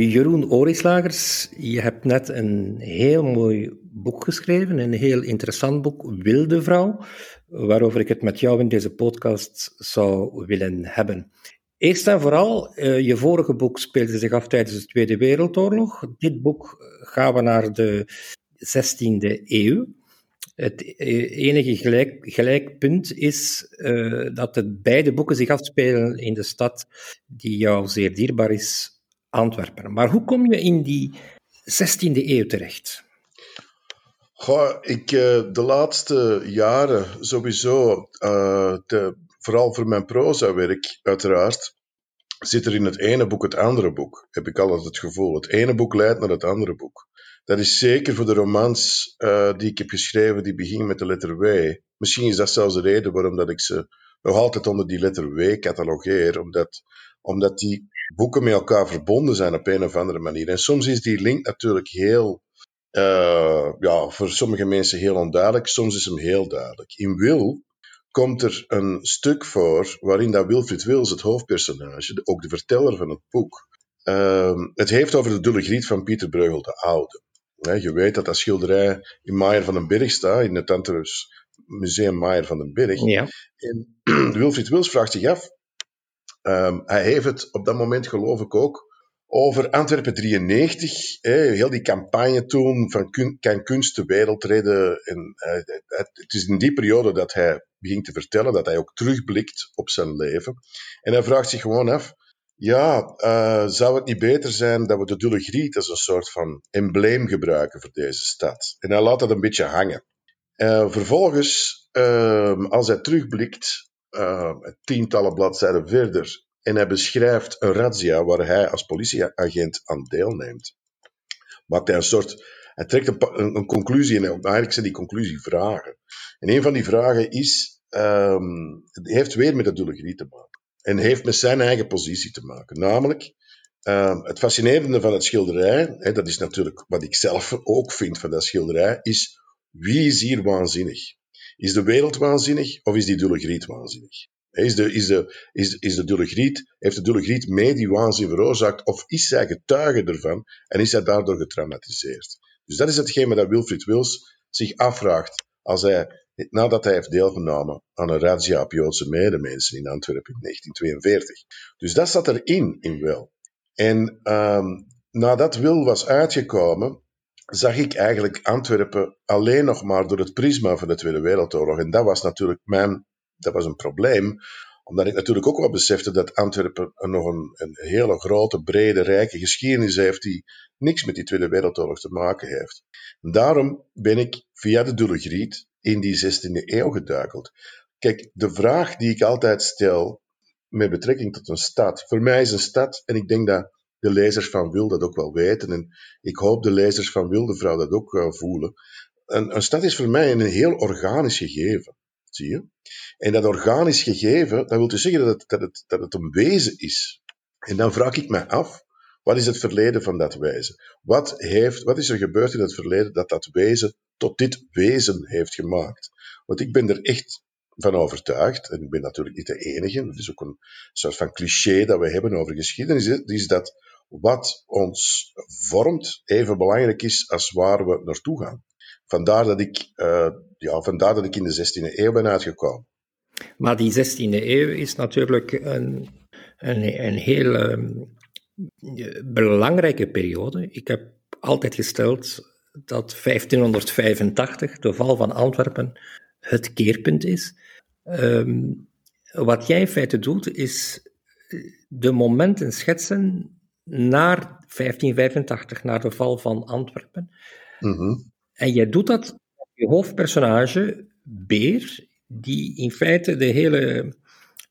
Jeroen Orislagers, je hebt net een heel mooi boek geschreven, een heel interessant boek, Wilde Vrouw, waarover ik het met jou in deze podcast zou willen hebben. Eerst en vooral, uh, je vorige boek speelde zich af tijdens de Tweede Wereldoorlog. Dit boek gaan we naar de 16e eeuw. Het eh, enige gelijk, gelijkpunt is dat de beide boeken zich afspelen in de stad die jou zeer dierbaar is, Antwerpen. Maar hoe kom je in die 16e eeuw terecht? Goh, ik, de laatste jaren sowieso, uh, de, vooral voor mijn proza-werk uiteraard, zit er in het ene boek het andere boek. Heb ik altijd het gevoel. Het ene boek leidt naar het andere boek. Dat is zeker voor de romans uh, die ik heb geschreven, die beginnen met de letter W. Misschien is dat zelfs de reden waarom dat ik ze nog altijd onder die letter W catalogeer, omdat, omdat die boeken met elkaar verbonden zijn op een of andere manier. En soms is die link natuurlijk heel, uh, ja, voor sommige mensen heel onduidelijk, soms is hem heel duidelijk. In Wil komt er een stuk voor waarin dat Wilfried Wils, het hoofdpersonage, ook de verteller van het boek, uh, het heeft over de Dulle van Pieter Breugel de Oude. je weet dat dat schilderij in Maier van den Berg staat, in het Antwerps Museum Maier van den Berg. Ja. En Wilfried Wils vraagt zich af, um, hij heeft het op dat moment geloof ik ook over Antwerpen 93, heel die campagne toen van kan kunst de wereld redden. En, uh, het is in die periode dat hij begint te vertellen, dat hij ook terugblikt op zijn leven. En hij vraagt zich gewoon af, ja, uh, zou het niet beter zijn dat we de Dulle Griet als een soort van embleem gebruiken voor deze stad? En hij laat dat een beetje hangen. Uh, vervolgens, uh, als hij terugblikt, tientallen bladzijden verder, en hij beschrijft een razzia waar hij als politieagent aan deelneemt, maakt hij een soort hij trekt een, een, conclusie en eigenlijk zijn die conclusie vragen. En een van die vragen is, um, heeft weer met het Dulle te maken. En heeft met zijn eigen positie te maken. Namelijk, um, het fascinerende van het schilderij, hè, dat is natuurlijk wat ik zelf ook vind van dat schilderij, is wie is hier waanzinnig? Is de wereld waanzinnig of is die Dulle waanzinnig? Is de, is de, is, is de Dulle heeft de Dulle mee die waanzin veroorzaakt of is zij getuige ervan en is zij daardoor getraumatiseerd? Dus dat is hetgeen dat Wilfried Wils zich afvraagt als hij, nadat hij heeft deelgenomen aan een razzia op Joodse medemensen in Antwerpen in 1942. Dus dat zat erin, in Wil. En um, nadat Wil was uitgekomen, zag ik eigenlijk Antwerpen alleen nog maar door het prisma van de Tweede Wereldoorlog. En dat was natuurlijk mijn, dat was een probleem, omdat ik natuurlijk ook wel besefte dat Antwerpen nog een, een hele grote, brede, rijke geschiedenis heeft die niks met die Tweede Wereldoorlog te maken heeft. Daarom ben ik via de Dulle Griet in die 16e eeuw geduikeld. Kijk, de vraag die ik altijd stel met betrekking tot een stad. Voor mij is een stad, en ik denk dat de lezers van Wil dat ook wel weten, en ik hoop de lezers van Wildevrouw dat ook voelen. Een, een stad is voor mij een heel organisch gegeven. Zie je? En dat organisch gegeven, dat wil dus zeggen dat het, dat, het, dat het een wezen is. En dan vraag ik me af, wat is het verleden van dat wezen? Wat, heeft, wat is er gebeurd in het verleden dat dat wezen tot dit wezen heeft gemaakt? Want ik ben er echt van overtuigd, en ik ben natuurlijk niet de enige, dat is ook een soort van cliché dat we hebben over geschiedenis, is dat wat ons vormt even belangrijk is als waar we naartoe gaan. Vandaar dat ik, uh, ja, vandaar dat ik in de 16e eeuw ben uitgekomen. Maar die 16e eeuw is natuurlijk een, een, een heel um, belangrijke periode. Ik heb altijd gesteld dat 1585, de val van Antwerpen, het keerpunt is. Um, wat jij in feite doet, is de momenten schetsen naar 1585, naar de val van Antwerpen. Mm -hmm. En jij doet dat je hoofdpersonage, Beer, die in feite de hele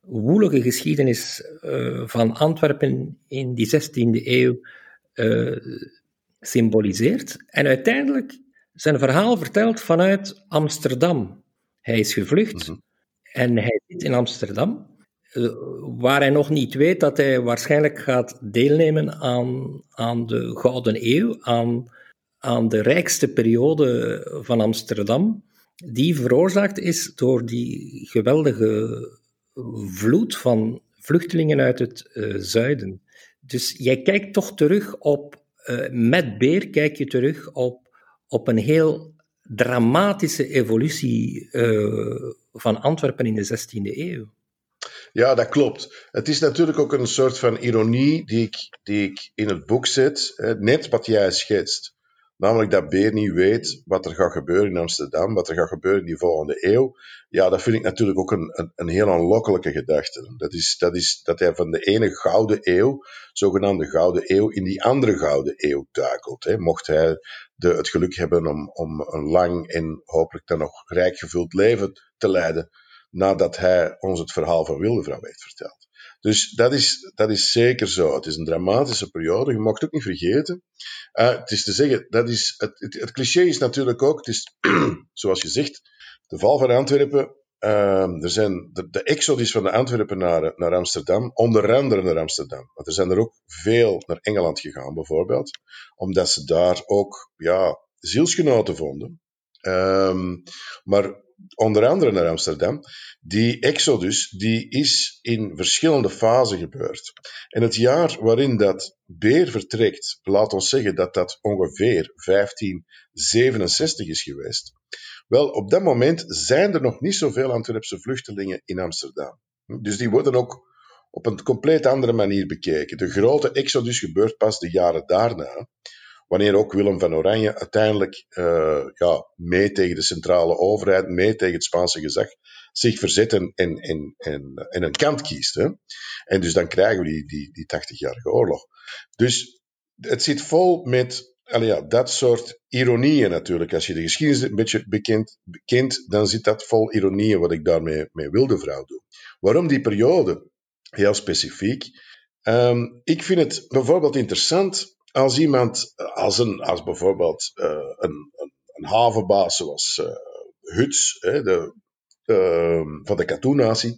woelige geschiedenis uh, van Antwerpen in die 16e eeuw uh, symboliseert. En uiteindelijk zijn verhaal vertelt vanuit Amsterdam. Hij is gevlucht mm -hmm. en hij zit in Amsterdam, waar hij nog niet weet dat hij waarschijnlijk gaat deelnemen aan, aan de Gouden Eeuw, aan aan de rijkste periode van Amsterdam, die veroorzaakt is door die geweldige vloed van vluchtelingen uit het uh, zuiden. Dus jij kijkt toch terug op, uh, met Beer kijk je terug op, op een heel dramatische evolutie van Antwerpen in de 16e eeuw. Ja, dat klopt. Het is natuurlijk ook een soort van ironie die ik, die ik in het boek zet. Net wat jij schetst. Namelijk dat Beer niet weet wat er gaat gebeuren in Amsterdam, wat er gaat gebeuren in die volgende eeuw. Ja, dat vind ik natuurlijk ook een, een, een heel aanlokkelijke gedachte. Dat is, dat is dat hij van de ene gouden eeuw, zogenaamde gouden eeuw, in die andere gouden eeuw duikelt. Hè. Mocht hij de, het geluk hebben om, om een lang en hopelijk dan nog rijk gevuld leven te leiden, nadat hij ons het verhaal van Wildevrouw heeft verteld. Dus dat is, dat is zeker zo. Het is een dramatische periode. Je mag het ook niet vergeten. Uh, het is te zeggen, dat is, het, het, cliché is natuurlijk ook, het is, zoals je zegt, de val van Antwerpen. Uh, er zijn de, de, exodus van de Antwerpenaren naar Amsterdam, onder andere naar Amsterdam. Want er zijn er ook veel naar Engeland gegaan, bijvoorbeeld, omdat ze daar ook ja, zielsgenoten vonden. Um, maar onder andere naar Amsterdam. Die exodus die is in verschillende fasen gebeurd. En het jaar waarin dat Beer vertrekt, laat ons zeggen dat dat ongeveer 1567 is geweest. Wel, op dat moment zijn er nog niet zoveel Antwerpse vluchtelingen in Amsterdam. Dus die worden ook op een compleet andere manier bekeken. De grote exodus gebeurt pas de jaren daarna wanneer ook Willem van Oranje uiteindelijk uh, ja, mee tegen de centrale overheid, mee tegen het Spaanse gezag, zich verzet en, en, en, en, een kant kiest. Hè. En dus dan krijgen we die, die, die 80-jarige oorlog. Dus het zit vol met ja, dat soort ironieën natuurlijk. Als je de geschiedenis een beetje bekend, bekend dan zit dat vol ironieën wat ik daarmee mee wilde vrouw doen. Waarom die periode? Heel specifiek. Um, ik vind het bijvoorbeeld interessant als iemand, als, een, als bijvoorbeeld uh, een, een, een, havenbaas zoals uh, Huts, hè, de, uh, van de Katoen-natie,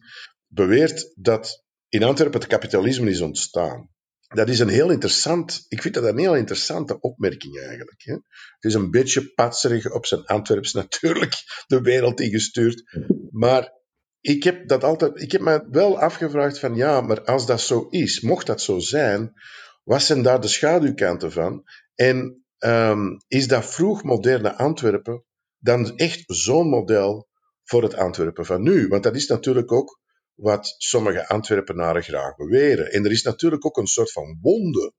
beweert dat in Antwerpen het kapitalisme is ontstaan. Dat is een heel interessant, ik vind dat een heel interessante opmerking eigenlijk. Hè. Het is een beetje patserig op zijn Antwerps natuurlijk de wereld ingestuurd. Maar ik heb dat altijd, ik heb me wel afgevraagd van ja, maar als dat zo is, mocht dat zo zijn, wat zijn daar de schaduwkanten van? En um, is dat vroeg moderne Antwerpen dan echt zo'n model voor het Antwerpen van nu? Want dat is natuurlijk ook wat sommige Antwerpenaren graag beweren. En er is natuurlijk ook een soort van wonde,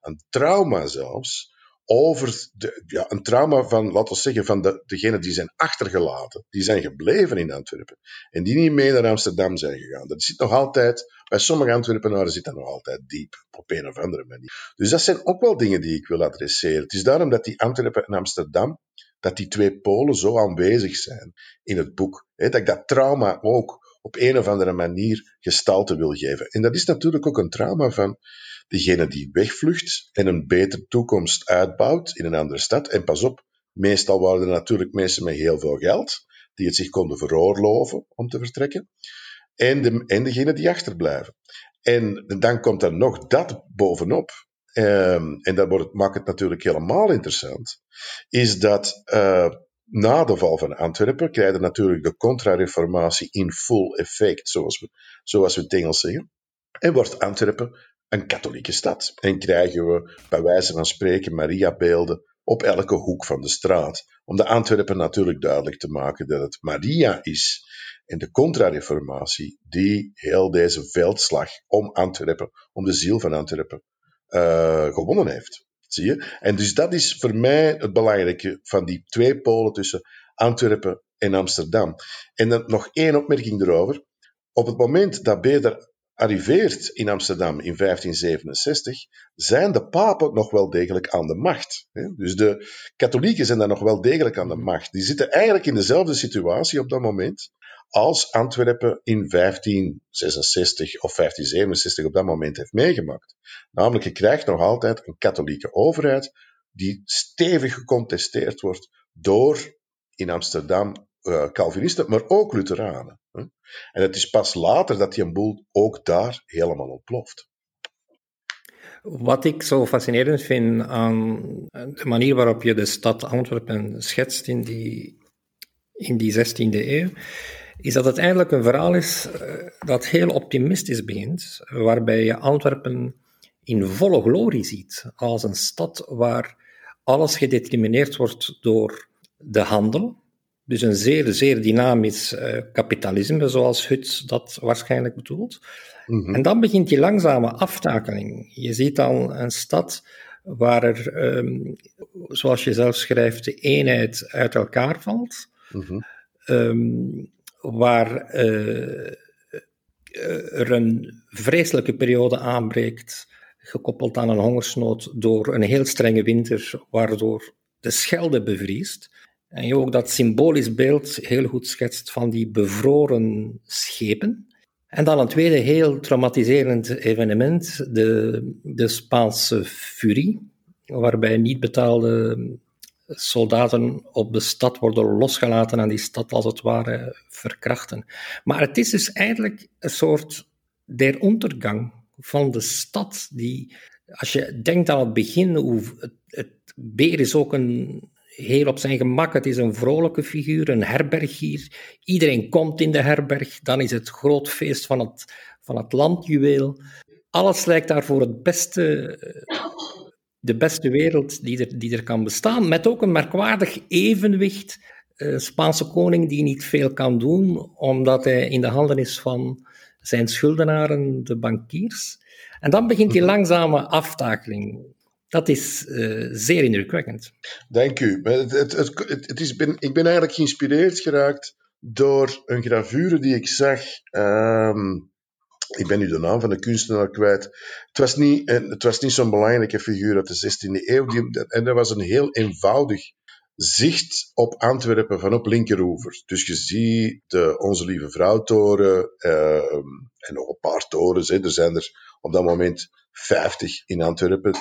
een trauma zelfs, over de, ja, een trauma van, laten we zeggen, van de, degenen die zijn achtergelaten. Die zijn gebleven in Antwerpen. En die niet mee naar Amsterdam zijn gegaan. Dat zit nog altijd, bij sommige Antwerpenaren zit dat nog altijd diep, op een of andere manier. Dus dat zijn ook wel dingen die ik wil adresseren. Het is daarom dat die Antwerpen en Amsterdam, dat die twee polen zo aanwezig zijn in het boek. Dat ik dat trauma ook op een of andere manier gestalte wil geven. En dat is natuurlijk ook een trauma van degene die wegvlucht en een betere toekomst uitbouwt in een andere stad. En pas op, meestal waren er natuurlijk mensen met heel veel geld, die het zich konden veroorloven om te vertrekken. En, de, en degene die achterblijven. En dan komt er nog dat bovenop. Um, en dat wordt, maakt het natuurlijk helemaal interessant. Is dat uh, na de val van Antwerpen krijgen natuurlijk de contra-reformatie in full effect, zoals we, zoals we het Engels zeggen. En wordt Antwerpen een katholieke stad. En krijgen we bij wijze van spreken Maria-beelden op elke hoek van de straat. Om de Antwerpen natuurlijk duidelijk te maken dat het Maria is en de contra-reformatie die heel deze veldslag om Antwerpen, om de ziel van Antwerpen, uh, gewonnen heeft. Zie je? En dus dat is voor mij het belangrijke van die twee polen tussen Antwerpen en Amsterdam. En dan nog één opmerking erover. Op het moment dat Beder arriveert in Amsterdam in 1567, zijn de papen nog wel degelijk aan de macht. Dus de katholieken zijn daar nog wel degelijk aan de macht. Die zitten eigenlijk in dezelfde situatie op dat moment als Antwerpen in 1566 of 1567 op dat moment heeft meegemaakt. Namelijk, je krijgt nog altijd een katholieke overheid die stevig gecontesteerd wordt door in Amsterdam Calvinisten, maar ook Lutheranen. En het is pas later dat die boel ook daar helemaal ontploft. Wat ik zo fascinerend vind aan de manier waarop je de stad Antwerpen schetst in die, in die 16e eeuw, is dat het eigenlijk een verhaal is eh, dat heel optimistisch begint, waarbij je Antwerpen in volle glorie ziet. Als een stad waar alles gedetermineerd wordt door de handel. Dus een zeer, zeer dynamisch uh, kapitalisme, zoals Huts dat waarschijnlijk bedoelt. Mhm. En dan begint die langzame aftakeling. Je ziet dan een stad waar er, um, zoals je zelf schrijft, de eenheid uit elkaar valt. Mhm. um, waar uh, er een vreselijke periode aanbreekt, gekoppeld aan een hongersnood door een heel strenge winter, waardoor de Schelde bevriest. En je ook dat symbolisch beeld heel goed schetst van die bevroren schepen. En dan een tweede heel traumatiserend evenement, de, de Spaanse furie, waarbij niet betaalde soldaten op de stad worden losgelaten en die stad als het ware verkrachten. Maar het is dus eigenlijk een soort der ondergang van de stad, die, als je denkt aan het begin, hoe het, het Beer is ook een heel op zijn gemak. Het is een vrolijke figuur, een herbergier. Iedereen komt in de herberg. Dan is het groot feest van het, van het landjuweel. Alles lijkt daar voor het beste, de beste wereld die er, die er kan bestaan. Met ook een merkwaardig evenwicht. Een Spaanse koning die niet veel kan doen, omdat hij in de handen is van zijn schuldenaren, de bankiers. En dan begint die mhm. langzame aftakeling. Dat is uh, zeer indrukwekkend. Dank u. Het, het, het, is, ben, ik ben eigenlijk geïnspireerd geraakt door een gravure die ik zag. Um, ik ben nu de naam van de kunstenaar kwijt. Het was niet, het was niet zo'n belangrijke figuur uit de 16e eeuw. Die, en dat was een heel eenvoudig zicht op Antwerpen van op linkeroever. Dus je ziet de Onze Lieve Vrouwtoren uh, en nog een paar torens. Hè. Er zijn er op dat moment 50 in Antwerpen.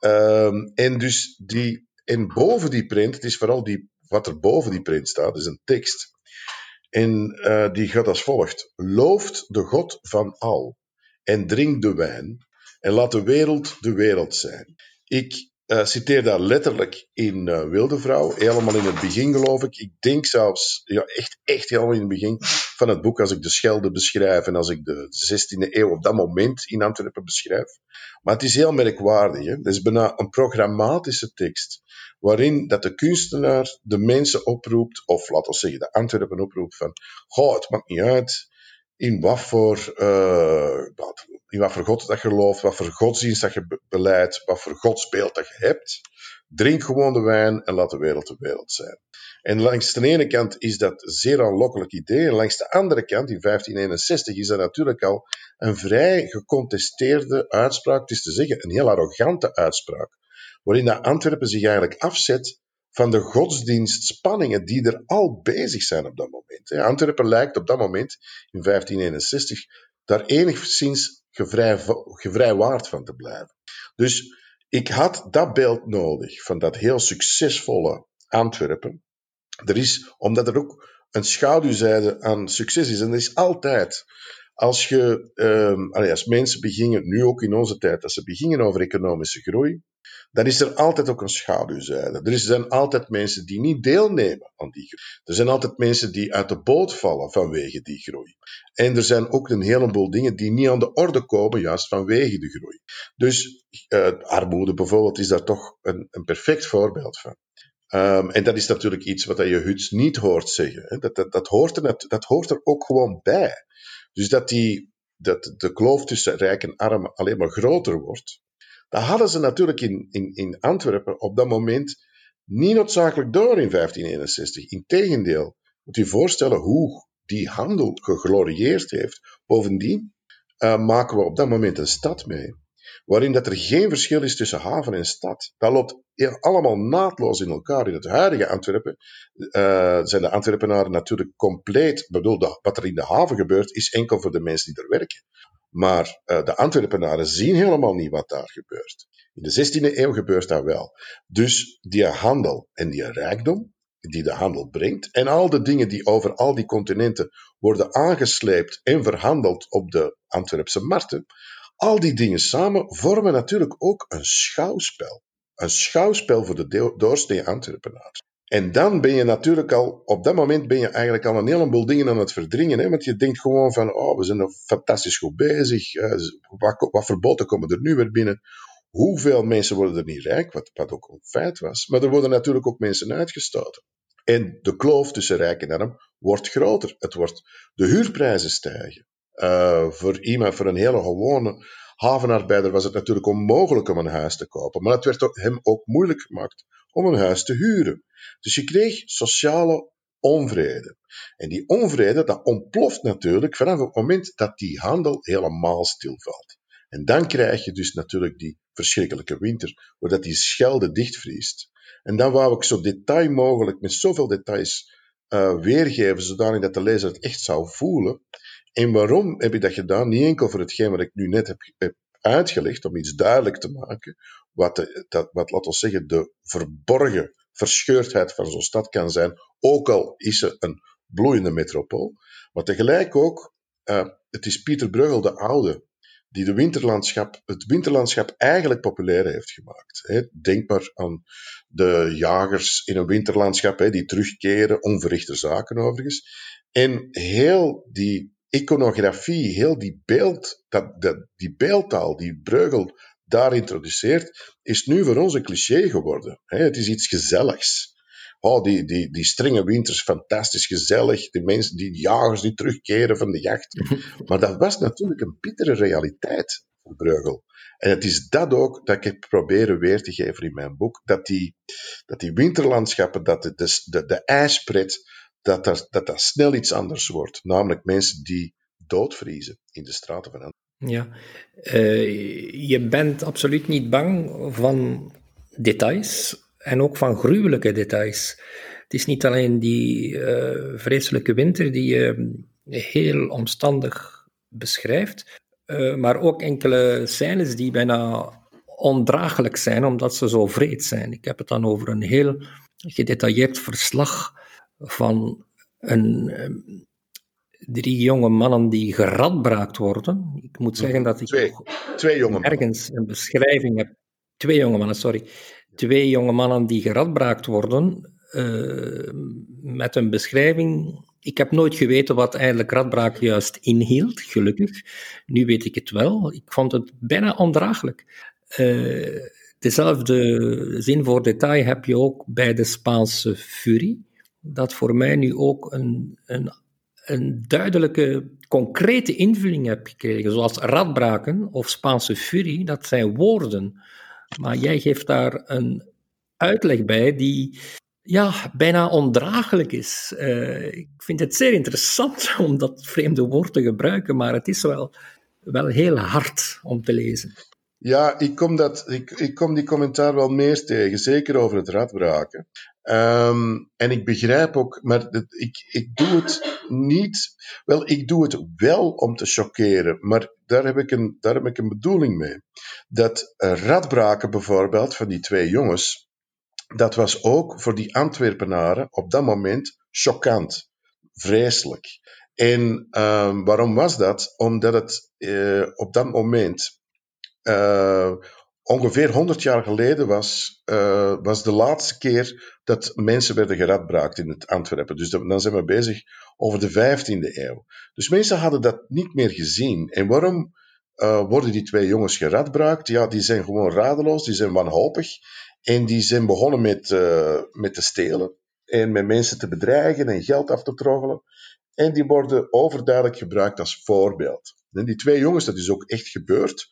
Um, en dus die, en boven die print, het is vooral die, wat er boven die print staat, is een tekst. En uh, die gaat als volgt: Looft de God van al en drink de wijn en laat de wereld de wereld zijn. Ik uh, citeer daar letterlijk in uh, Wilde Vrouw, helemaal in het begin geloof ik. Ik denk zelfs, ja, echt, echt helemaal in het begin van het boek, als ik de Schelde beschrijf en als ik de 16e eeuw op dat moment in Antwerpen beschrijf. Maar het is heel merkwaardig. Hè? Het is bijna een programmatische tekst, waarin dat de kunstenaar de mensen oproept, of laten we zeggen de Antwerpen oproept van, goh, het maakt niet uit in wat voor, uh, in wat voor God dat je gelooft, wat voor godsdienst dat je beleidt, wat voor godsbeeld dat je hebt. Drink gewoon de wijn en laat de wereld de wereld zijn. En langs de ene kant is dat een zeer aanlokkelijk idee, en langs de andere kant, in 1561, is dat natuurlijk al een vrij gecontesteerde uitspraak, het is te zeggen een heel arrogante uitspraak, waarin dat Antwerpen zich eigenlijk afzet van de godsdienstspanningen die er al bezig zijn op dat moment. Antwerpen lijkt op dat moment, in 1561, daar enigszins gevrij, gevrijwaard van te blijven. Dus ik had dat beeld nodig van dat heel succesvolle Antwerpen. Er is, omdat er ook een schaduwzijde aan succes is, en dat is altijd. Als, je, um, als mensen beginnen, nu ook in onze tijd, als ze beginnen over economische groei, dan is er altijd ook een schaduwzijde. Er zijn altijd mensen die niet deelnemen aan die groei. Er zijn altijd mensen die uit de boot vallen vanwege die groei. En er zijn ook een heleboel dingen die niet aan de orde komen, juist vanwege de groei. Dus uh, armoede bijvoorbeeld is daar toch een, een perfect voorbeeld van. Um, en dat is natuurlijk iets wat je Huts niet hoort zeggen. Hè. Dat, dat, dat, hoort er, dat hoort er ook gewoon bij. Dus dat, die, dat de kloof tussen rijk en arm alleen maar groter wordt, dat hadden ze natuurlijk in, in, in Antwerpen op dat moment niet noodzakelijk door in 1561. Integendeel, moet je voorstellen hoe die handel geglorieerd heeft. Bovendien uh, maken we op dat moment een stad mee, waarin dat er geen verschil is tussen haven en stad. Dat loopt allemaal naadloos in elkaar. In het huidige Antwerpen uh, zijn de Antwerpenaren natuurlijk compleet, bedoel, wat er in de haven gebeurt, is enkel voor de mensen die er werken. Maar uh, de Antwerpenaren zien helemaal niet wat daar gebeurt. In de 16e eeuw gebeurt dat wel. Dus die handel en die rijkdom die de handel brengt en al de dingen die over al die continenten worden aangesleept en verhandeld op de Antwerpse markten, al die dingen samen vormen natuurlijk ook een schouwspel. Een schouwspel voor de doorsnee Antwerpenaar. En dan ben je natuurlijk al, op dat moment ben je eigenlijk al een heleboel dingen aan het verdringen. Hè? Want je denkt gewoon van, oh, we zijn er fantastisch goed bezig. Uh, wat, wat voor boten komen er nu weer binnen? Hoeveel mensen worden er niet rijk? Wat, wat ook een feit was. Maar er worden natuurlijk ook mensen uitgestoten. En de kloof tussen rijk en arm wordt groter. Het wordt, de huurprijzen stijgen. Uh, voor iemand, voor een hele gewone havenarbeider was het natuurlijk onmogelijk om een huis te kopen. Maar het werd hem ook moeilijk gemaakt om een huis te huren. Dus je kreeg sociale onvrede. En die onvrede, dat ontploft natuurlijk vanaf het moment dat die handel helemaal stilvalt. En dan krijg je dus natuurlijk die verschrikkelijke winter, waar die schelde dichtvriest. En dan wou ik zo detail mogelijk, met zoveel details, uh, weergeven, zodanig dat de lezer het echt zou voelen. En waarom heb ik dat gedaan? Niet enkel voor hetgeen wat ik nu net heb, uitgelegd, om iets duidelijk te maken, wat, dat, wat laten we zeggen, de verborgen verscheurdheid van zo'n stad kan zijn, ook al is ze een bloeiende metropool. Maar tegelijk ook, uh, het is Pieter Bruegel de Oude die de winterlandschap, het winterlandschap eigenlijk populair heeft gemaakt. Denk maar aan de jagers in een winterlandschap die terugkeren, onverrichte zaken overigens. En heel die iconografie, heel die, beeld, dat, dat, die beeldtaal die Breugel daar introduceert, is nu voor ons een cliché geworden. Het is iets gezelligs. Oh, die, die, die strenge winters, fantastisch gezellig. Die mensen, die jagers die terugkeren van de jacht. Maar dat was natuurlijk een bittere realiteit voor Breugel. En het is dat ook dat ik heb proberen weer te geven in mijn boek. Dat die, dat die winterlandschappen, dat de, de, de, de ijspret, dat dat, dat snel iets anders wordt. Namelijk mensen die doodvriezen in de straten van Ja, uh, je bent absoluut niet bang van details en ook van gruwelijke details. Het is niet alleen die uh, vreselijke winter die je heel omstandig beschrijft, uh, maar ook enkele scènes die bijna ondraaglijk zijn omdat ze zo vreed zijn. Ik heb het dan over een heel gedetailleerd verslag van een, um, drie jonge mannen die geradbraakt worden. Ik moet zeggen dat ik twee, twee jonge ergens een beschrijving heb. Twee jonge mannen, sorry twee jonge mannen die geradbraakt worden, uh, met een beschrijving. Ik heb nooit geweten wat eigenlijk radbraak juist inhield, gelukkig. Nu weet ik het wel. Ik vond het bijna ondraaglijk. Uh, dezelfde zin voor detail heb je ook bij de Spaanse Furie, dat voor mij nu ook een, een, een duidelijke, concrete invulling heb gekregen. Zoals radbraken of Spaanse Furie, dat zijn woorden. Maar jij geeft daar een uitleg bij die ja, bijna ondraaglijk is. Uh, ik vind het zeer interessant om dat vreemde woord te gebruiken, maar het is wel, wel heel hard om te lezen. Ja, ik kom, dat, ik, ik kom die commentaar wel meer tegen, zeker over het radbraken. Um, en ik begrijp ook, maar ik, ik doe het niet. Wel, ik doe het wel om te chockeren, maar daar heb ik een, daar heb ik een bedoeling mee. Dat radbraken bijvoorbeeld van die twee jongens, dat was ook voor die Antwerpenaren op dat moment choquant, vreselijk. En um, waarom was dat? Omdat het uh, op dat moment uh, ongeveer 100 jaar geleden was, uh, was de laatste keer dat mensen werden geradbraakt in het Antwerpen. Dus dan zijn we bezig over de 15e eeuw. Dus mensen hadden dat niet meer gezien. En waarom uh, worden die twee jongens geradbraakt? Ja, die zijn gewoon radeloos, die zijn wanhopig. En die zijn begonnen met, uh, met te stelen. En met mensen te bedreigen en geld af te troggelen. En die worden overduidelijk gebruikt als voorbeeld. En die twee jongens, dat is ook echt gebeurd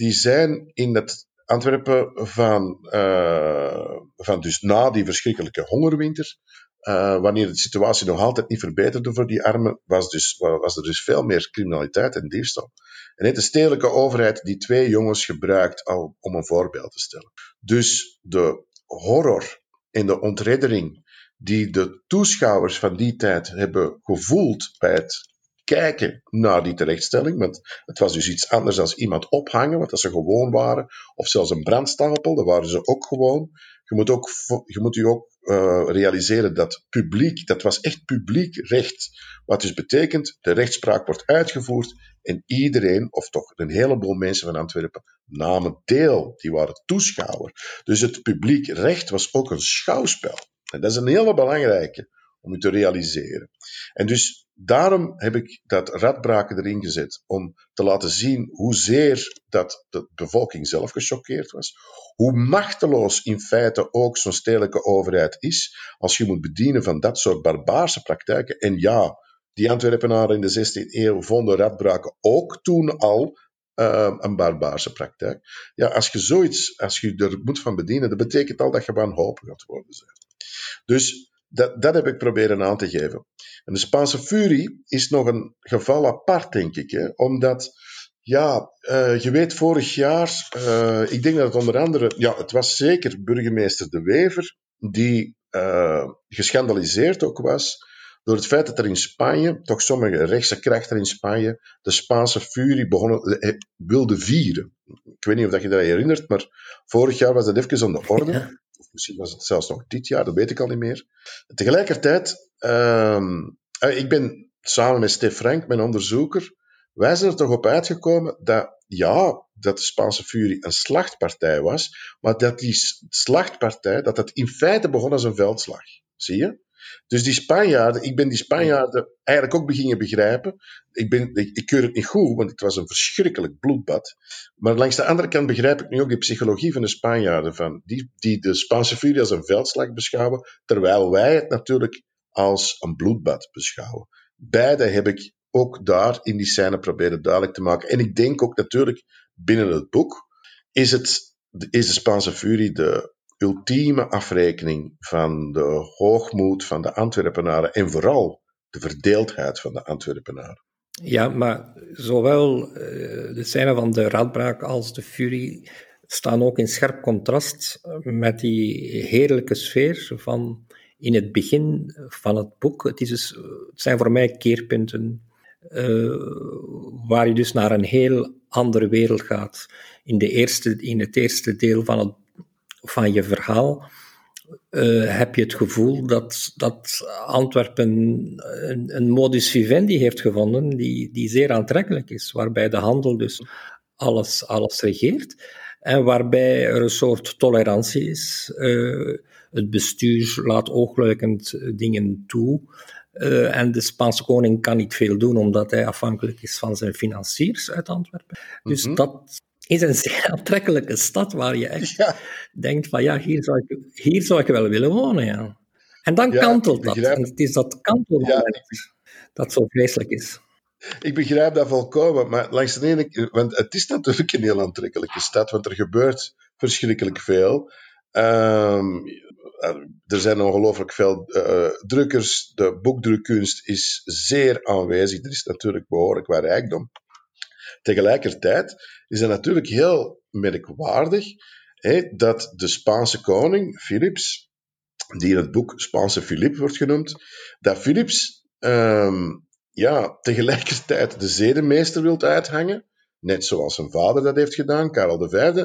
die zijn in het Antwerpen van, uh, van dus na die verschrikkelijke hongerwinter, uh, wanneer de situatie nog altijd niet verbeterde voor die armen, was, dus, was er dus veel meer criminaliteit en diefstal. En heeft de stedelijke overheid die twee jongens gebruikt al om een voorbeeld te stellen. Dus de horror en de ontreddering die de toeschouwers van die tijd hebben gevoeld bij het kijken naar die terechtstelling. Want het was dus iets anders dan iemand ophangen, wat dat ze gewoon waren. Of zelfs een brandstapel, dat waren ze ook gewoon. Je moet, ook, je moet je ook uh, realiseren dat publiek, dat was echt publiek recht. Wat dus betekent, de rechtspraak wordt uitgevoerd en iedereen, of toch een heleboel mensen van Antwerpen, namen deel. Die waren toeschouwer. Dus het publiek recht was ook een schouwspel. En dat is een hele belangrijke om u te realiseren. En dus daarom heb ik dat radbraken erin gezet, om te laten zien hoezeer dat de bevolking zelf gechoqueerd was, hoe machteloos in feite ook zo'n stedelijke overheid is, als je moet bedienen van dat soort barbaarse praktijken. En ja, die Antwerpenaren in de 16e eeuw vonden radbraken ook toen al uh, een barbaarse praktijk. Ja, als je zoiets, als je er moet van bedienen, dat betekent al dat je wanhopig gaat worden. Zijn. Dus dat, dat heb ik proberen aan te geven. En de Spaanse furie is nog een geval apart, denk ik. Hè? Omdat, ja, uh, je weet, vorig jaar, uh, ik denk dat het onder andere, ja, het was zeker burgemeester De Wever, die uh, geschandaliseerd ook was door het feit dat er in Spanje, toch sommige rechtse krachten in Spanje, de Spaanse furie begonnen, eh, wilden vieren. Ik weet niet of dat je dat herinnert, maar vorig jaar was dat even aan de orde. Of misschien was het zelfs nog dit jaar, dat weet ik al niet meer. Tegelijkertijd, uh, ik ben samen met Stef Frank, mijn onderzoeker, wij zijn er toch op uitgekomen dat, ja, dat de Spaanse furie een slachtpartij was, maar dat die slachtpartij, dat dat in feite begon als een veldslag. Zie je? Dus die Spanjaarden, ik ben die Spanjaarden eigenlijk ook beginnen begrijpen. Ik, ben, ik, ik keur het niet goed, want het was een verschrikkelijk bloedbad. Maar langs de andere kant begrijp ik nu ook de psychologie van de Spanjaarden. Van die, die de Spaanse furie als een veldslag beschouwen, terwijl wij het natuurlijk als een bloedbad beschouwen. Beide heb ik ook daar in die scène proberen duidelijk te maken. En ik denk ook natuurlijk binnen het boek is, het, is de Spaanse furie de ultieme afrekening van de hoogmoed van de Antwerpenaren en vooral de verdeeldheid van de Antwerpenaren. Ja, maar zowel uh, de scène van de radbraak als de furie staan ook in scherp contrast met die heerlijke sfeer van in het begin van het boek. Het, is dus, het zijn voor mij keerpunten waar je dus naar een heel andere wereld gaat. In, de eerste, in het eerste deel van het van je verhaal uh, heb je het gevoel dat, dat Antwerpen een, een, modus vivendi heeft gevonden die, die zeer aantrekkelijk is, waarbij de handel dus alles, alles regeert en waarbij er een soort tolerantie is. Uh, het bestuur laat oogluikend dingen toe. Uh, en de Spaanse koning kan niet veel doen, omdat hij afhankelijk is van zijn financiers uit Antwerpen. Dus mm -hmm. dat, is een zeer aantrekkelijke stad waar je echt denkt van ja, hier zou, ik, hier zou ik wel willen wonen. Ja. En dan kantelt dat. En het is dat kantelmoment dat zo vreselijk is. Ik begrijp dat volkomen, maar langs de ene want het is natuurlijk een heel aantrekkelijke stad, want er gebeurt verschrikkelijk veel. Um, er zijn ongelooflijk veel uh, drukkers, de boekdrukkunst is zeer aanwezig, er is natuurlijk behoorlijk wat rijkdom. Tegelijkertijd is het natuurlijk heel merkwaardig hè, dat de Spaanse koning, Philips, die in het boek Spaanse Philip wordt genoemd, dat Philips um, ja, tegelijkertijd de zedenmeester wilt uithangen, net zoals zijn vader dat heeft gedaan, Karel V.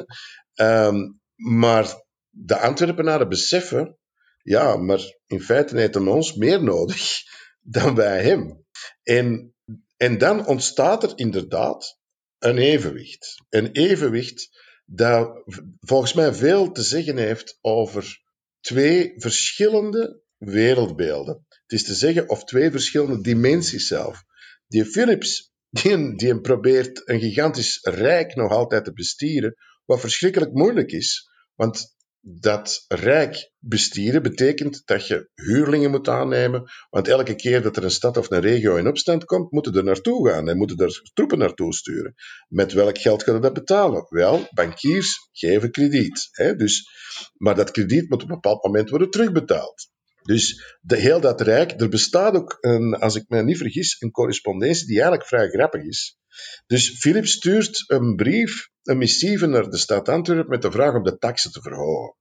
Um, maar de Antwerpenaren beseffen, ja, maar in feite heeft hij ons meer nodig dan wij hem. En, en dan ontstaat er inderdaad een evenwicht. Een evenwicht dat volgens mij veel te zeggen heeft over twee verschillende wereldbeelden. Het is te zeggen, of twee verschillende dimensies zelf. Die Philips, die, probeert een gigantisch rijk nog altijd te bestieren, wat verschrikkelijk moeilijk is. Want dat rijk bestieren betekent dat je huurlingen moet aannemen. Want elke keer dat er een stad of een regio in opstand komt, moeten er naartoe gaan en moeten er troepen naartoe sturen. Met welk geld we dat betalen? Wel, bankiers geven krediet. Hè? Dus, maar dat krediet moet op een bepaald moment worden terugbetaald. Dus de, heel dat rijk, er bestaat ook, een, als ik me niet vergis, een correspondentie die eigenlijk vrij grappig is. Dus Philip stuurt een brief, een missieve naar de stad Antwerpen met de vraag om de taxen te verhogen.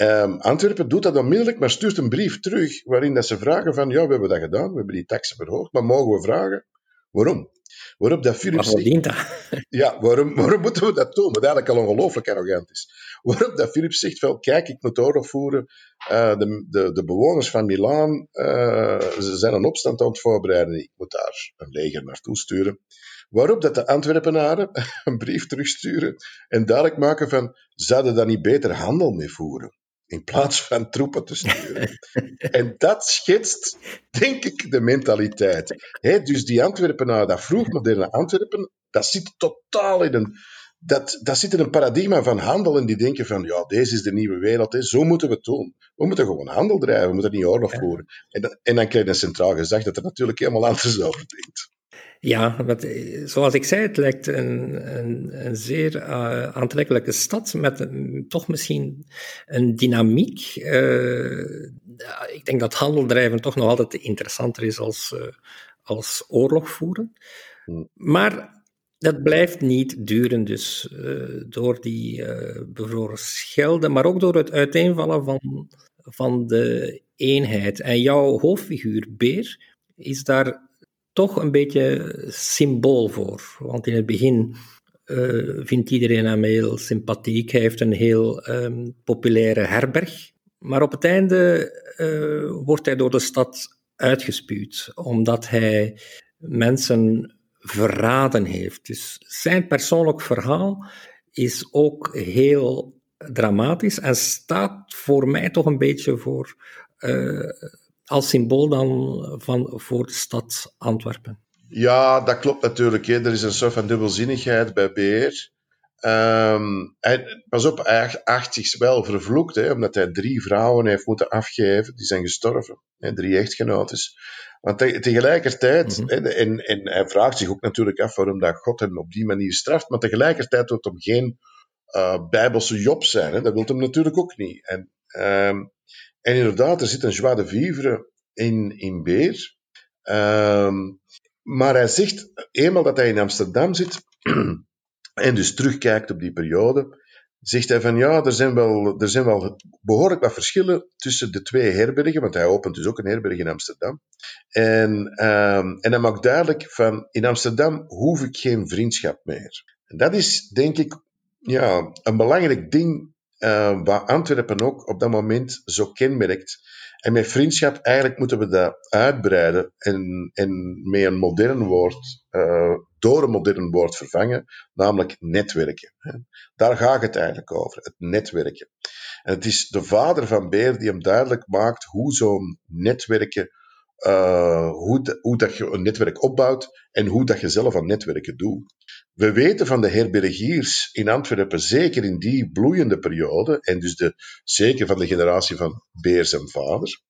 Um, Antwerpen doet dat onmiddellijk, maar stuurt een brief terug waarin dat ze vragen van, ja, we hebben dat gedaan, we hebben die taxen verhoogd, maar mogen we vragen waarom? Waarop dat Philip zegt... dat? Ja, waarom, waarom moeten we dat doen? Wat eigenlijk al ongelooflijk arrogant is. Waarop dat Philip zegt, wel, kijk, ik moet oorlog voeren. Uh, de, de, de, bewoners van Milaan uh, ze zijn een opstand aan het voorbereiden. Ik moet daar een leger naartoe sturen. Waarop dat de Antwerpenaren een brief terugsturen en duidelijk maken van, zouden daar niet beter handel mee voeren? in plaats van troepen te sturen. en dat schetst, denk ik, de mentaliteit. dus die Antwerpenaren, dat vroegmoderne Antwerpen, dat zit totaal in een dat, dat zit in een paradigma van handel en die denken van, ja, deze is de nieuwe wereld, hè. zo moeten we het doen. We moeten gewoon handel drijven, we moeten niet oorlog voeren. En, en dan krijg je een centraal gezag dat er natuurlijk helemaal anders over denkt. Ja, wat, zoals ik zei, het lijkt een, een, een zeer uh, aantrekkelijke stad met toch misschien een dynamiek. Uh, ik denk dat handel drijven toch nog altijd interessanter is als, uh, als oorlog voeren. Hmm. Maar dat blijft niet duren, dus uh, door die uh, bevroren schelden, maar ook door het uiteenvallen van, van de eenheid. En jouw hoofdfiguur, Beer, is daar toch een beetje symbool voor. Want in het begin uh, vindt iedereen hem heel sympathiek. Hij heeft een heel um, populaire herberg. Maar op het einde wordt hij door de stad uitgespuwd, omdat hij mensen verraden heeft. Dus zijn persoonlijk verhaal is ook heel dramatisch en staat voor mij toch een beetje voor, uh, als symbool dan van, voor de stad Antwerpen. Ja, dat klopt natuurlijk. Hè. Er is een soort van dubbelzinnigheid bij Beer. Um, hij, pas op, hij acht zich wel vervloekt, hè, omdat hij drie vrouwen heeft moeten afgeven. Die zijn gestorven. Hè, drie echtgenoten. Want tegelijkertijd, mm en, en hij vraagt zich ook natuurlijk af waarom dat God hem op die manier straft, maar tegelijkertijd wil hem geen uh, bijbelse Job zijn. Hè? Dat wil hem natuurlijk ook niet. En, um, en inderdaad, er zit een joie de vivre in, in Beer. Um, maar hij zegt, eenmaal dat hij in Amsterdam zit, en dus terugkijkt op die periode, zegt hij van ja, er zijn, wel, er zijn wel behoorlijk wat verschillen tussen de twee herbergen, want hij opent dus ook een herberg in Amsterdam. En, um, en hij maakt duidelijk van in Amsterdam hoef ik geen vriendschap meer. En dat is denk ik ja, een belangrijk ding uh, wat Antwerpen ook op dat moment zo kenmerkt. En met vriendschap, eigenlijk moeten we dat uitbreiden en, en met een modern woord, uh, door een modern woord vervangen, namelijk netwerken. Daar gaat het eigenlijk over, het netwerken. En het is de vader van Beer die hem duidelijk maakt hoe zo'n netwerken, uh, hoe, hoe dat je een netwerk opbouwt en hoe dat je zelf aan netwerken doet. We weten van de herbergiers in Antwerpen, zeker in die bloeiende periode, en dus de, zeker van de generatie van Beers en vader,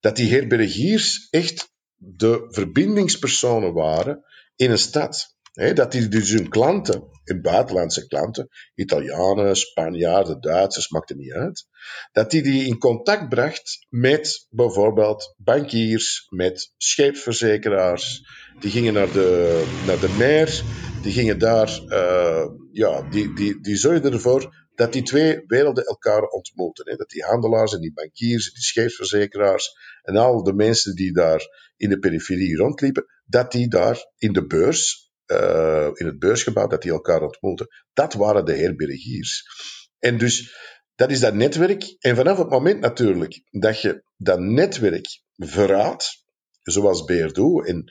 dat die herbergiers echt de verbindingspersonen waren in een stad. Dat die dus hun klanten, hun buitenlandse klanten, Italianen, Spanjaarden, Duitsers, maakt het niet uit, dat die die in contact bracht met bijvoorbeeld bankiers, met scheepsverzekeraars, die gingen naar de, naar de meer, die gingen daar, uh, ja, die, die, die zorgden ervoor dat die twee werelden elkaar ontmoeten. Hè? Dat die handelaars en die bankiers, die scheepsverzekeraars en al de mensen die daar in de periferie rondliepen, dat die daar in de beurs, uh, in het beursgebouw, dat die elkaar ontmoeten. Dat waren de herbergiers. En dus, dat is dat netwerk. En vanaf het moment natuurlijk dat je dat netwerk verraadt, zoals Beerdo, en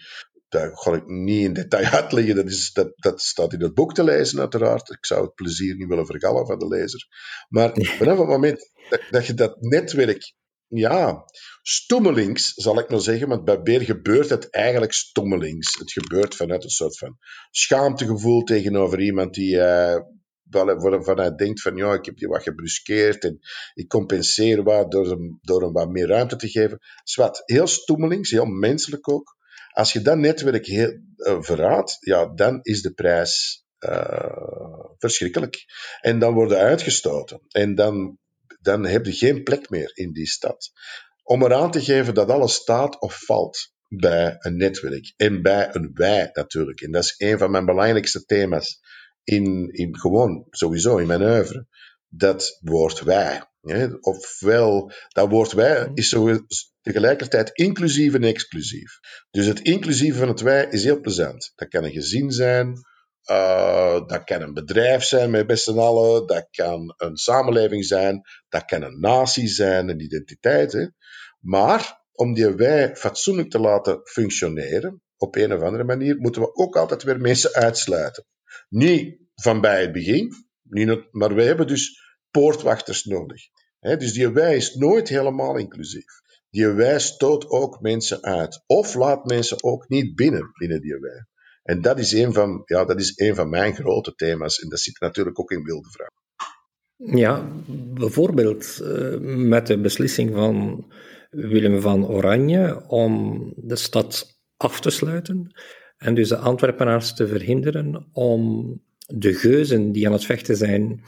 daar ga ik niet in detail uitleggen. Dat, is, dat, dat staat in het boek te lezen, uiteraard. Ik zou het plezier niet willen vergallen van de lezer. Maar vanaf het moment dat, dat je dat netwerk, ja, stommelings, zal ik maar zeggen, want bij Beer gebeurt het eigenlijk stommelings. Het gebeurt vanuit een soort van schaamtegevoel tegenover iemand die. Uh, waarvan hij denkt van ja, ik heb je wat gebruskeerd en ik compenseer wat door hem, door hem wat meer ruimte te geven. Zwat, heel stommelings, heel menselijk ook. Als je dat netwerk heel, uh, verraadt, ja, dan is de prijs uh, verschrikkelijk. En dan worden uitgestoten. En dan, dan heb je geen plek meer in die stad. Om eraan te geven dat alles staat of valt bij een netwerk. En bij een wij natuurlijk. En dat is een van mijn belangrijkste thema's. In, in gewoon, sowieso in mijn oeuvre. Dat woord wij. Ofwel, dat woord wij is zo, tegelijkertijd inclusief en exclusief. Dus het inclusieve van het wij is heel plezant. Dat kan een gezin zijn, uh, dat kan een bedrijf zijn met best allen, dat kan een samenleving zijn, dat kan een natie zijn, een identiteit. Hè. Maar om die wij fatsoenlijk te laten functioneren, op een of andere manier, moeten we ook altijd weer mensen uitsluiten. Niet van bij het begin, niet, maar we hebben dus poortwachters nodig. dus die wij is nooit helemaal inclusief. Die wij stoot ook mensen uit. Of laat mensen ook niet binnen binnen die wij. En dat is een van, ja, dat is een van mijn grote thema's. En dat zit natuurlijk ook in Wilde Vrouw. Ja, bijvoorbeeld uh, met de beslissing van Willem van Oranje om de stad af te sluiten en dus de Antwerpenaars te verhinderen om de geuzen die aan het vechten zijn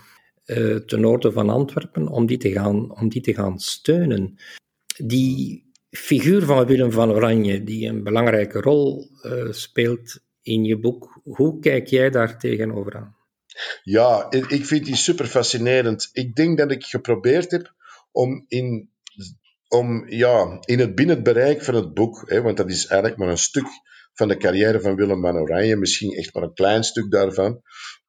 uh, ten noorden van Antwerpen, om die te gaan, om die te gaan steunen. Die figuur van Willem van Oranje, die een belangrijke rol uh, speelt in je boek, hoe kijk jij daar tegenover aan? Ja, ik vind die super fascinerend. Ik denk dat ik geprobeerd heb om in, om, ja, in het binnen het bereik van het boek, hè, want dat is eigenlijk maar een stuk van de carrière van Willem van Oranje, misschien echt maar een klein stuk daarvan,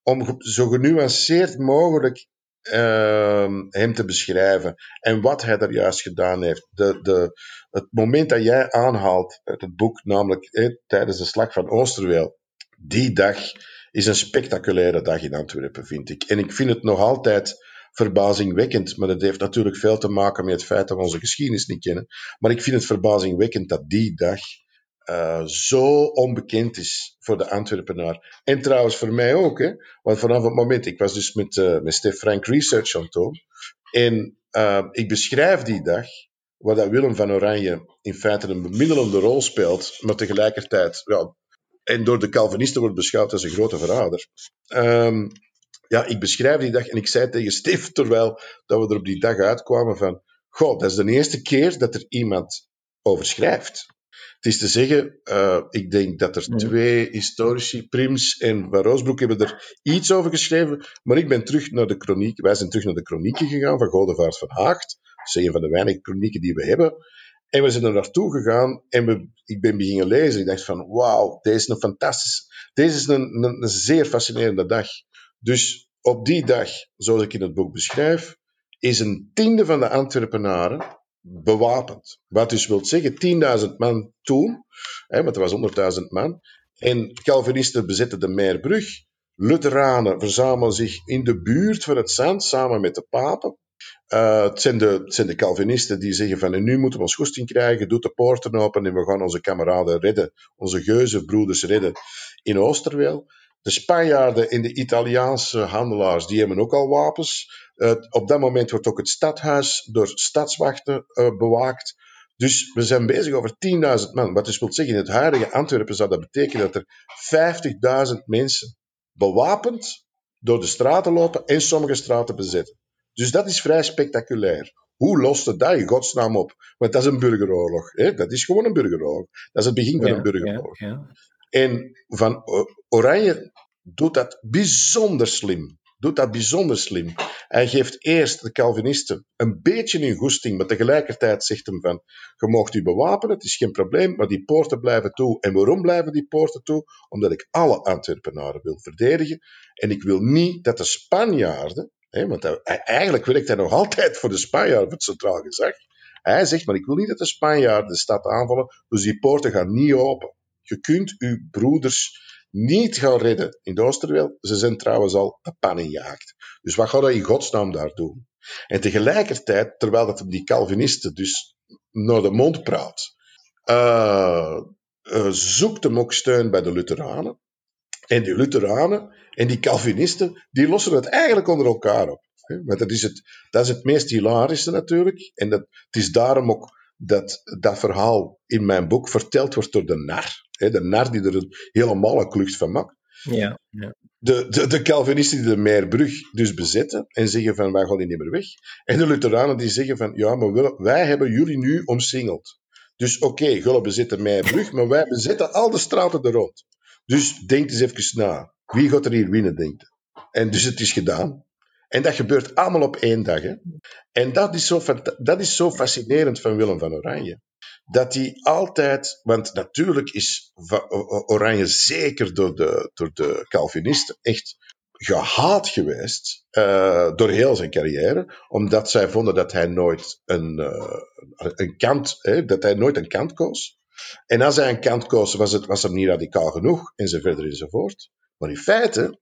om zo genuanceerd mogelijk uh, hem te beschrijven en wat hij daar juist gedaan heeft. De, de, het moment dat jij aanhaalt uit het boek, namelijk tijdens de slag van Oosterweel, die dag is een spectaculaire dag in Antwerpen, vind ik. En ik vind het nog altijd verbazingwekkend, maar dat heeft natuurlijk veel te maken met het feit dat we onze geschiedenis niet kennen. Maar ik vind het verbazingwekkend dat die dag uh, zo onbekend is voor de Antwerpenaar. En trouwens voor mij ook, hè? want vanaf het moment, ik was dus met, uh, met Stef Frank Research aan doen, en uh, ik beschrijf die dag, waar dat Willem van Oranje in feite een bemiddelende rol speelt, maar tegelijkertijd, ja, en door de Calvinisten wordt beschouwd als een grote verrader. Um, ja, ik beschrijf die dag en ik zei tegen Stef, terwijl dat we er op die dag uitkwamen van, goh, dat is de eerste keer dat er iemand over schrijft. Het is te zeggen, uh, ik denk dat er twee historici, Prims en Van Roosbroek, hebben er iets over geschreven. Maar ik ben terug naar de chroniek. Wij zijn terug naar de chronieken gegaan van Godevaart van Haagt. Dat is een van de weinige chronieken die we hebben. En we zijn er naartoe gegaan en we, ik ben beginnen lezen. Ik dacht van, wauw, deze is een fantastische... Deze is een, een, een zeer fascinerende dag. Dus op die dag, zoals ik in het boek beschrijf, is een tiende van de Antwerpenaren bewapend. Wat dus wil zeggen 10.000 man toen, hè, want er was 100.000 man. En Calvinisten bezetten de Meerbrug. Lutheranen verzamelen zich in de buurt van het zand samen met de papen. Uh, het, zijn de, zijn de Calvinisten die zeggen van nu moeten we ons goesting krijgen, doet de poorten open en we gaan onze kameraden redden, onze geuzenbroeders redden in Oosterweel. De Spanjaarden en de Italiaanse handelaars, die hebben ook al wapens. Uh, op dat moment wordt ook het stadhuis door stadswachten uh, bewaakt. Dus we zijn bezig over 10.000 man. Wat dus wil zeggen, in het huidige Antwerpen zou dat betekenen dat er 50.000 mensen bewapend door de straten lopen en sommige straten bezetten. Dus dat is vrij spectaculair. Hoe lost het dat in godsnaam op? Want dat is een burgeroorlog. Hè? Dat is gewoon een burgeroorlog. Dat is het begin van ja, een burgeroorlog. Ja, ja. En Van Oranje doet dat bijzonder slim. Doet dat bijzonder slim. Hij geeft eerst de Calvinisten een beetje in goesting, maar tegelijkertijd zegt hem van, je mag u bewapenen, het is geen probleem, maar die poorten blijven toe. En waarom blijven die poorten toe? Omdat ik alle Antwerpenaren wil verdedigen. En ik wil niet dat de Spanjaarden, hè, want hij, eigenlijk werkt hij nog altijd voor de Spanjaarden, het Centraal Gezag. Hij zegt, maar ik wil niet dat de Spanjaarden de stad aanvallen, dus die poorten gaan niet open. Je kunt uw broeders niet gaan redden in de Oosterweel. Ze zijn trouwens al de pan. Dus wat gaat hij in godsnaam daar doen? En tegelijkertijd, terwijl dat die Calvinisten dus naar de mond praat, uh, uh, zoekt hem ook steun bij de Lutheranen. En die Lutheranen en die Calvinisten, die lossen het eigenlijk onder elkaar op. Want dat is het, dat is het meest hilarische natuurlijk. En dat, het is daarom ook dat dat verhaal in mijn boek verteld wordt door de nar. de nar die er helemaal een klucht van maakt. Ja, ja. De, de, de Calvinisten die de Meerbrug dus bezetten en zeggen van wij gaan die niet meer weg. En de Lutheranen die zeggen van ja, maar wij hebben jullie nu omsingeld. Dus oké, okay, jullie bezetten Meerbrug, maar wij bezetten al de straten er rond. Dus denk eens even na. Wie gaat er hier winnen, denkt En dus het is gedaan. En dat gebeurt allemaal op één dag. Hè? En dat is, zo, dat is zo fascinerend van Willem van Oranje. Dat hij altijd, want natuurlijk is Oranje zeker door de, door de Calvinisten echt gehaat geweest uh, door heel zijn carrière, omdat zij vonden dat hij nooit een, uh, een kant, hè, dat hij nooit een kant koos. En als hij een kant koos, was, het, was er niet radicaal genoeg, enzovoort enzovoort. Maar in feite,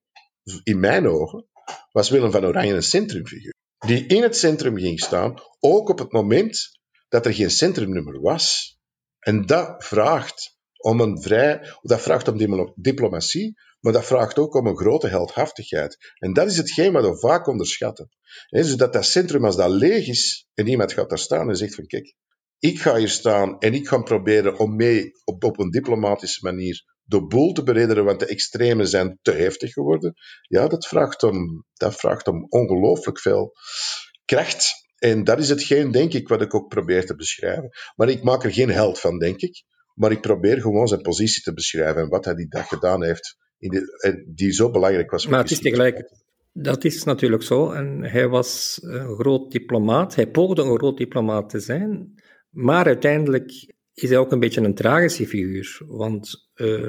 in mijn ogen, was Willem van Oranje een centrumfiguur. die in het centrum ging staan, ook op het moment dat er geen centrumnummer was. En dat vraagt om een vrij, dat vraagt om diplomatie, maar dat vraagt ook om een grote heldhaftigheid. En dat is hetgeen wat we vaak onderschatten. He, dus dat dat centrum, als dat leeg is, en iemand gaat daar staan en zegt van kijk, ik ga hier staan en ik ga proberen om mee op, op een diplomatische manier de boel te berederen, want de extremen zijn te heftig geworden. Ja, dat vraagt om, dat vraagt om ongelooflijk veel kracht. En dat is hetgeen, denk ik, wat ik ook probeer te beschrijven. Maar ik maak er geen held van, denk ik. Maar ik probeer gewoon zijn positie te beschrijven en wat hij die dag gedaan heeft, in de, die zo belangrijk was. Maar het is tegelijk, dat is natuurlijk zo. En hij was een groot diplomaat. Hij poogde een groot diplomaat te zijn. Maar uiteindelijk is hij ook een beetje een tragische figuur. Want uh,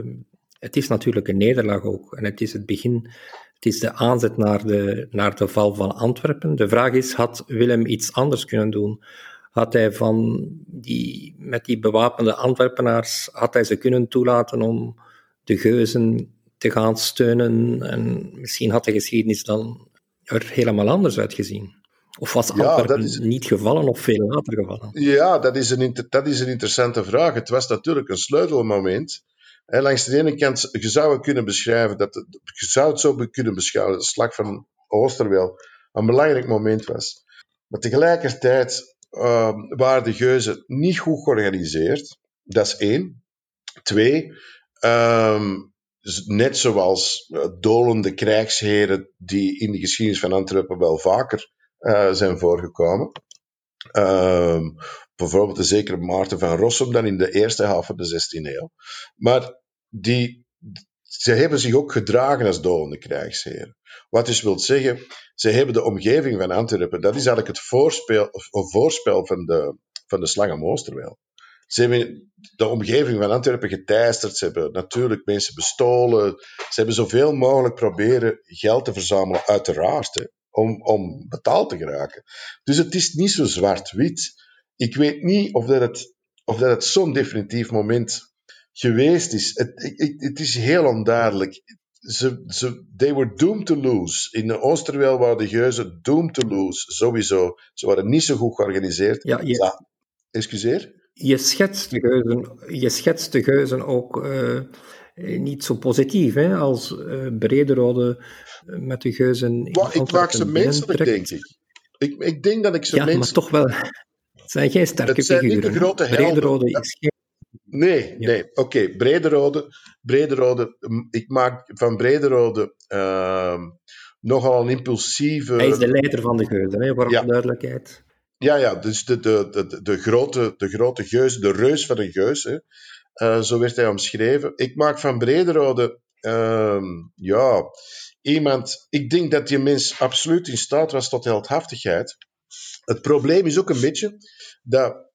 het is natuurlijk een nederlaag ook. En het is het begin, het is de aanzet naar de, naar de val van Antwerpen. De vraag is, had Willem iets anders kunnen doen? Had hij van die, met die bewapende Antwerpenaars, had hij ze kunnen toelaten om de geuzen te gaan steunen? En misschien had de geschiedenis dan er helemaal anders uitgezien. Of was ja, is... niet gevallen of veel later gevallen? Ja, dat is, een, dat is een interessante vraag. Het was natuurlijk een sleutelmoment. En langs de ene kant, je zou het kunnen beschrijven, dat je zou het zo kunnen beschouwen, dat de slag van Oosterweel een belangrijk moment was. Maar tegelijkertijd uh, waren de geuzen niet goed georganiseerd. Dat is één. Twee, um, net zoals uh, dolende krijgsheren die in de geschiedenis van Antwerpen wel vaker uh, zijn voorgekomen. Uh, bijvoorbeeld de zekere Maarten van Rossum dan in de eerste helft van de 16e eeuw. Maar die, ze hebben zich ook gedragen als dolende krijgsheren. Wat dus wil zeggen, ze hebben de omgeving van Antwerpen, dat is eigenlijk het voorspel, voorspel van de, van de Oosterweel. Ze hebben de omgeving van Antwerpen geteisterd. Ze hebben natuurlijk mensen bestolen. Ze hebben zoveel mogelijk proberen geld te verzamelen, uiteraard. Om, om betaald te geraken. Dus het is niet zo zwart-wit. Ik weet niet of dat het, of dat het zo'n definitief moment geweest is. Het, het, het is heel onduidelijk. Ze, ze, they were doomed to lose. In de Oosterweel waren de geuzen doomed to lose, sowieso. Ze waren niet zo goed georganiseerd. Ja, je, excuseer? Je schetst de geuzen, je schetst de geuzen ook uh, niet zo positief, hè, als uh, Brederode met de geuzen. ik maak ze menselijk, denk ik. ik. Ik denk dat ik ze ja, maar toch wel. Het zijn geen sterke het zijn figuren. Niet de grote Brederode is geen... Nee, nee. Oké, okay. Brederode, Brederode. Ik maak van Brederode uh, nogal een impulsieve... Hij is de leider van de geuzen, hè, voor ja. duidelijkheid. Ja, ja, dus de, de, de, de, grote, de grote geus, de reus van de geus, hè. Uh, zo werd hij omschreven. Ik maak van Brederode, uh, ja, iemand, ik denk dat die mens absoluut in staat was tot heldhaftigheid. Het probleem is ook een beetje dat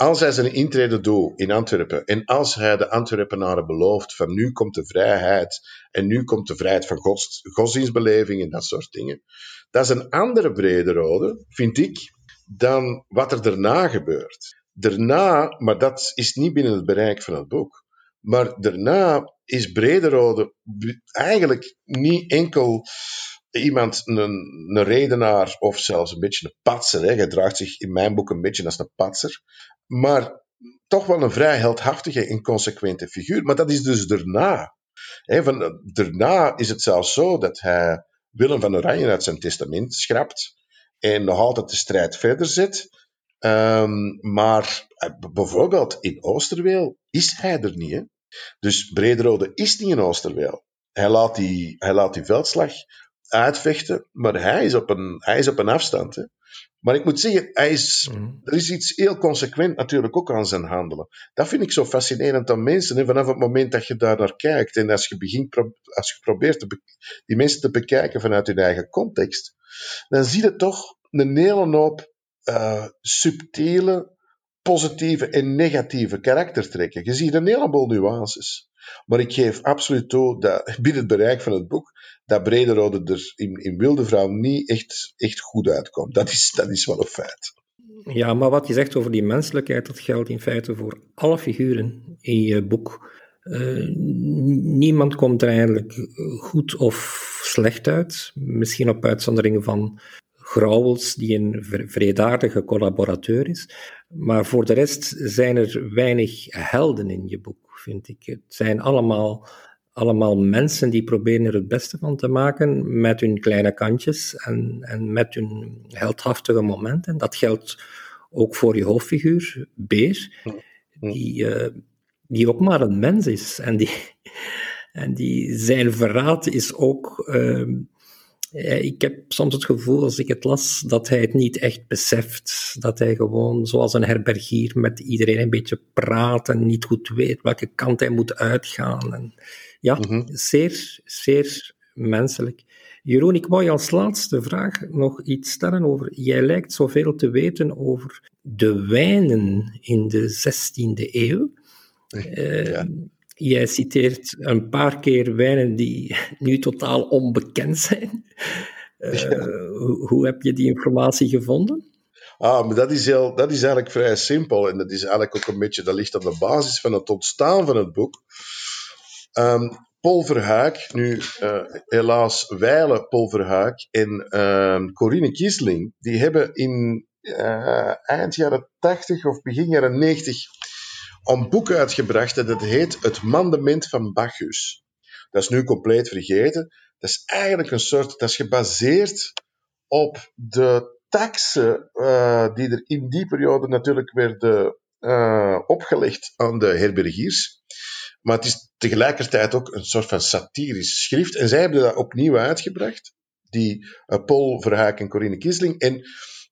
als hij zijn intrede doet in Antwerpen en als hij de Antwerpenaren belooft van nu komt de vrijheid en nu komt de vrijheid van gods, godsdienstbeleving en dat soort dingen, dat is een andere brede rode, vind ik, dan wat er daarna gebeurt. Daarna, maar dat is niet binnen het bereik van het boek, maar daarna is Brederode eigenlijk niet enkel iemand, een, een redenaar of zelfs een beetje een patser. Hè. Hij draagt zich in mijn boek een beetje als een patser. Maar toch wel een vrij heldhaftige en consequente figuur. Maar dat is dus daarna. Van, daarna is het zelfs zo dat hij Willem van Oranje uit zijn testament schrapt en nog altijd de strijd verder zet. Um, maar eh, bijvoorbeeld in Oosterweel is hij er niet. Hè? Dus Brederode is niet in Oosterweel. Hij laat die, hij laat die veldslag uitvechten, maar hij is op een, hij is op een afstand. Hè. Maar ik moet zeggen, hij is, mhm. er is iets heel consequent natuurlijk ook aan zijn handelen. Dat vind ik zo fascinerend aan mensen. Hè. Vanaf het moment dat je daar naar kijkt en als je, begint, als je probeert die mensen te bekijken vanuit hun eigen context, dan zie je toch een hele hoop uh, subtiele, positieve en negatieve karaktertrekken. Je ziet een heleboel nuances. Maar ik geef absoluut toe dat binnen het bereik van het boek dat Brederode er in, in Wilde Vrouw niet echt, echt goed uitkomt. Dat is, dat is wel een feit. Ja, maar wat je zegt over die menselijkheid, dat geldt in feite voor alle figuren in je boek. Uh, niemand komt er eigenlijk goed of slecht uit. Misschien op uitzondering van Grauwels, die een vredaardige collaborateur is. Maar voor de rest zijn er weinig helden in je boek, vind ik. Het zijn allemaal, allemaal mensen die proberen er het beste van te maken met hun kleine kantjes en, en met hun heldhaftige momenten. Dat geldt ook voor je hoofdfiguur, Beer, die, uh, die ook maar een mens is. En, die, en die, zijn verraad is ook. Uh, ik heb soms het gevoel, als ik het las, dat hij het niet echt beseft. Dat hij gewoon, zoals een herbergier, met iedereen een beetje praat en niet goed weet welke kant hij moet uitgaan. En, ja, mm zeer, zeer menselijk. Jeroen, ik wou je als laatste vraag nog iets stellen over. Jij lijkt zoveel te weten over de wijnen in de 16e eeuw. Ja. Uh, jij citeert een paar keer wijnen die nu totaal onbekend zijn. Uh, hoe, hoe, heb je die informatie gevonden? Ah, maar dat is, heel, dat is eigenlijk vrij simpel. En dat is eigenlijk ook een beetje, dat ligt aan de basis van het ontstaan van het boek. Um, Paul Verhaak, nu uh, helaas wijlen Paul Verhaak en uh, Corine Kiesling, die hebben in uh, eind jaren 80 of begin jaren 90 een boek uitgebracht en dat heet Het Mandement van Bacchus. Dat is nu compleet vergeten. Dat is eigenlijk een soort, dat is gebaseerd op de taxen uh, die er in die periode natuurlijk werden opgelegd aan de herbergiers. Maar het is tegelijkertijd ook een soort van satirisch schrift. En zij hebben dat opnieuw uitgebracht. Die uh, Paul Verhaak en Corine Kiesling. En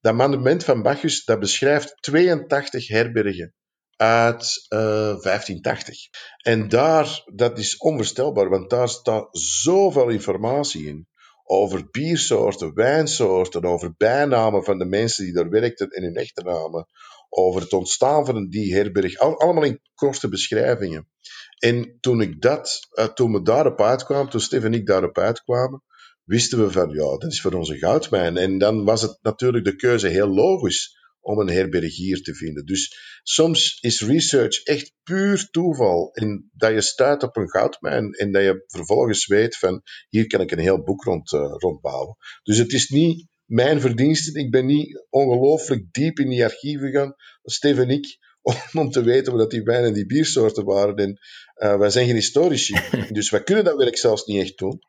dat monument van Bacchus, dat beschrijft 82 herbergen uit uh, eh, 1580. En daar, dat is onvoorstelbaar, want daar staat zoveel informatie in. Over biersoorten, wijnsoorten, over bijnamen van de mensen die daar werkten en hun echte namen. Over het ontstaan van die herberg. allemaal in korte beschrijvingen. En toen ik dat, uh, toen we daarop uitkwamen, toen Stef en ik daarop uitkwamen, wisten we van, ja, dat is voor onze goudmijn. En dan was het natuurlijk de keuze heel logisch om een herbergier te vinden. Dus soms is research echt puur toeval. En dat je stuit op een goudmijn en dat je vervolgens weet van, hier kan ik een heel boek rond, uh, rondbouwen. Dus het is niet mijn verdienste. Ik ben niet ongelooflijk diep in die archieven gegaan. Stef en ik om te weten wat die wijn en die biersoorten waren. En uh, wij zijn geen historici, dus wij kunnen dat werk zelfs niet echt doen.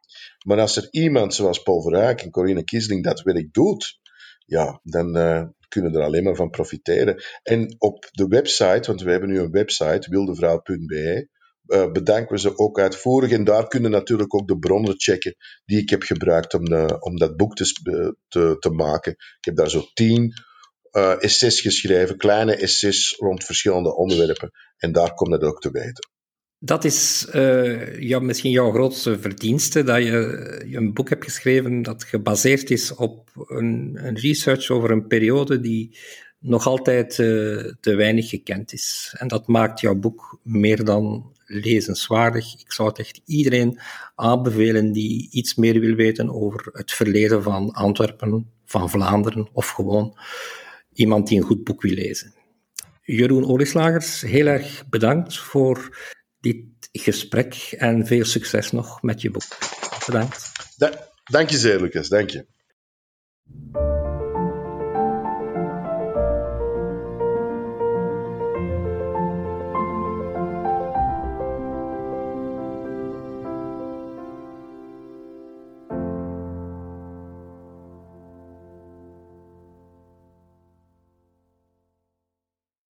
Maar als er iemand zoals Paul Verhaak en Corine Kiesling dat werk doet, ja, dan uh, kunnen er alleen maar van profiteren. En op de website, want we hebben nu een website, wildevrouw.be, uh, bedanken we ze ook uitvoerig. En daar kunnen natuurlijk ook de bronnen checken die ik heb gebruikt om, de, om dat boek te, te, te maken. Ik heb daar zo tien uh, essays geschreven, kleine essays rond verschillende onderwerpen. En daar komt het ook te weten. Dat is uh, ja, misschien jouw grootste verdienste, dat je, een boek hebt geschreven dat gebaseerd is op een, een research over een periode die nog altijd uh, te weinig gekend is. En dat maakt jouw boek meer dan lezenswaardig. Ik zou het echt iedereen aanbevelen die iets meer wil weten over het verleden van Antwerpen, van Vlaanderen of gewoon iemand die een goed boek wil lezen. Jeroen Olieslagers, heel erg bedankt voor dit gesprek en veel succes nog met je boek. Bedankt. Da dank je zeer, Lucas. Dank je.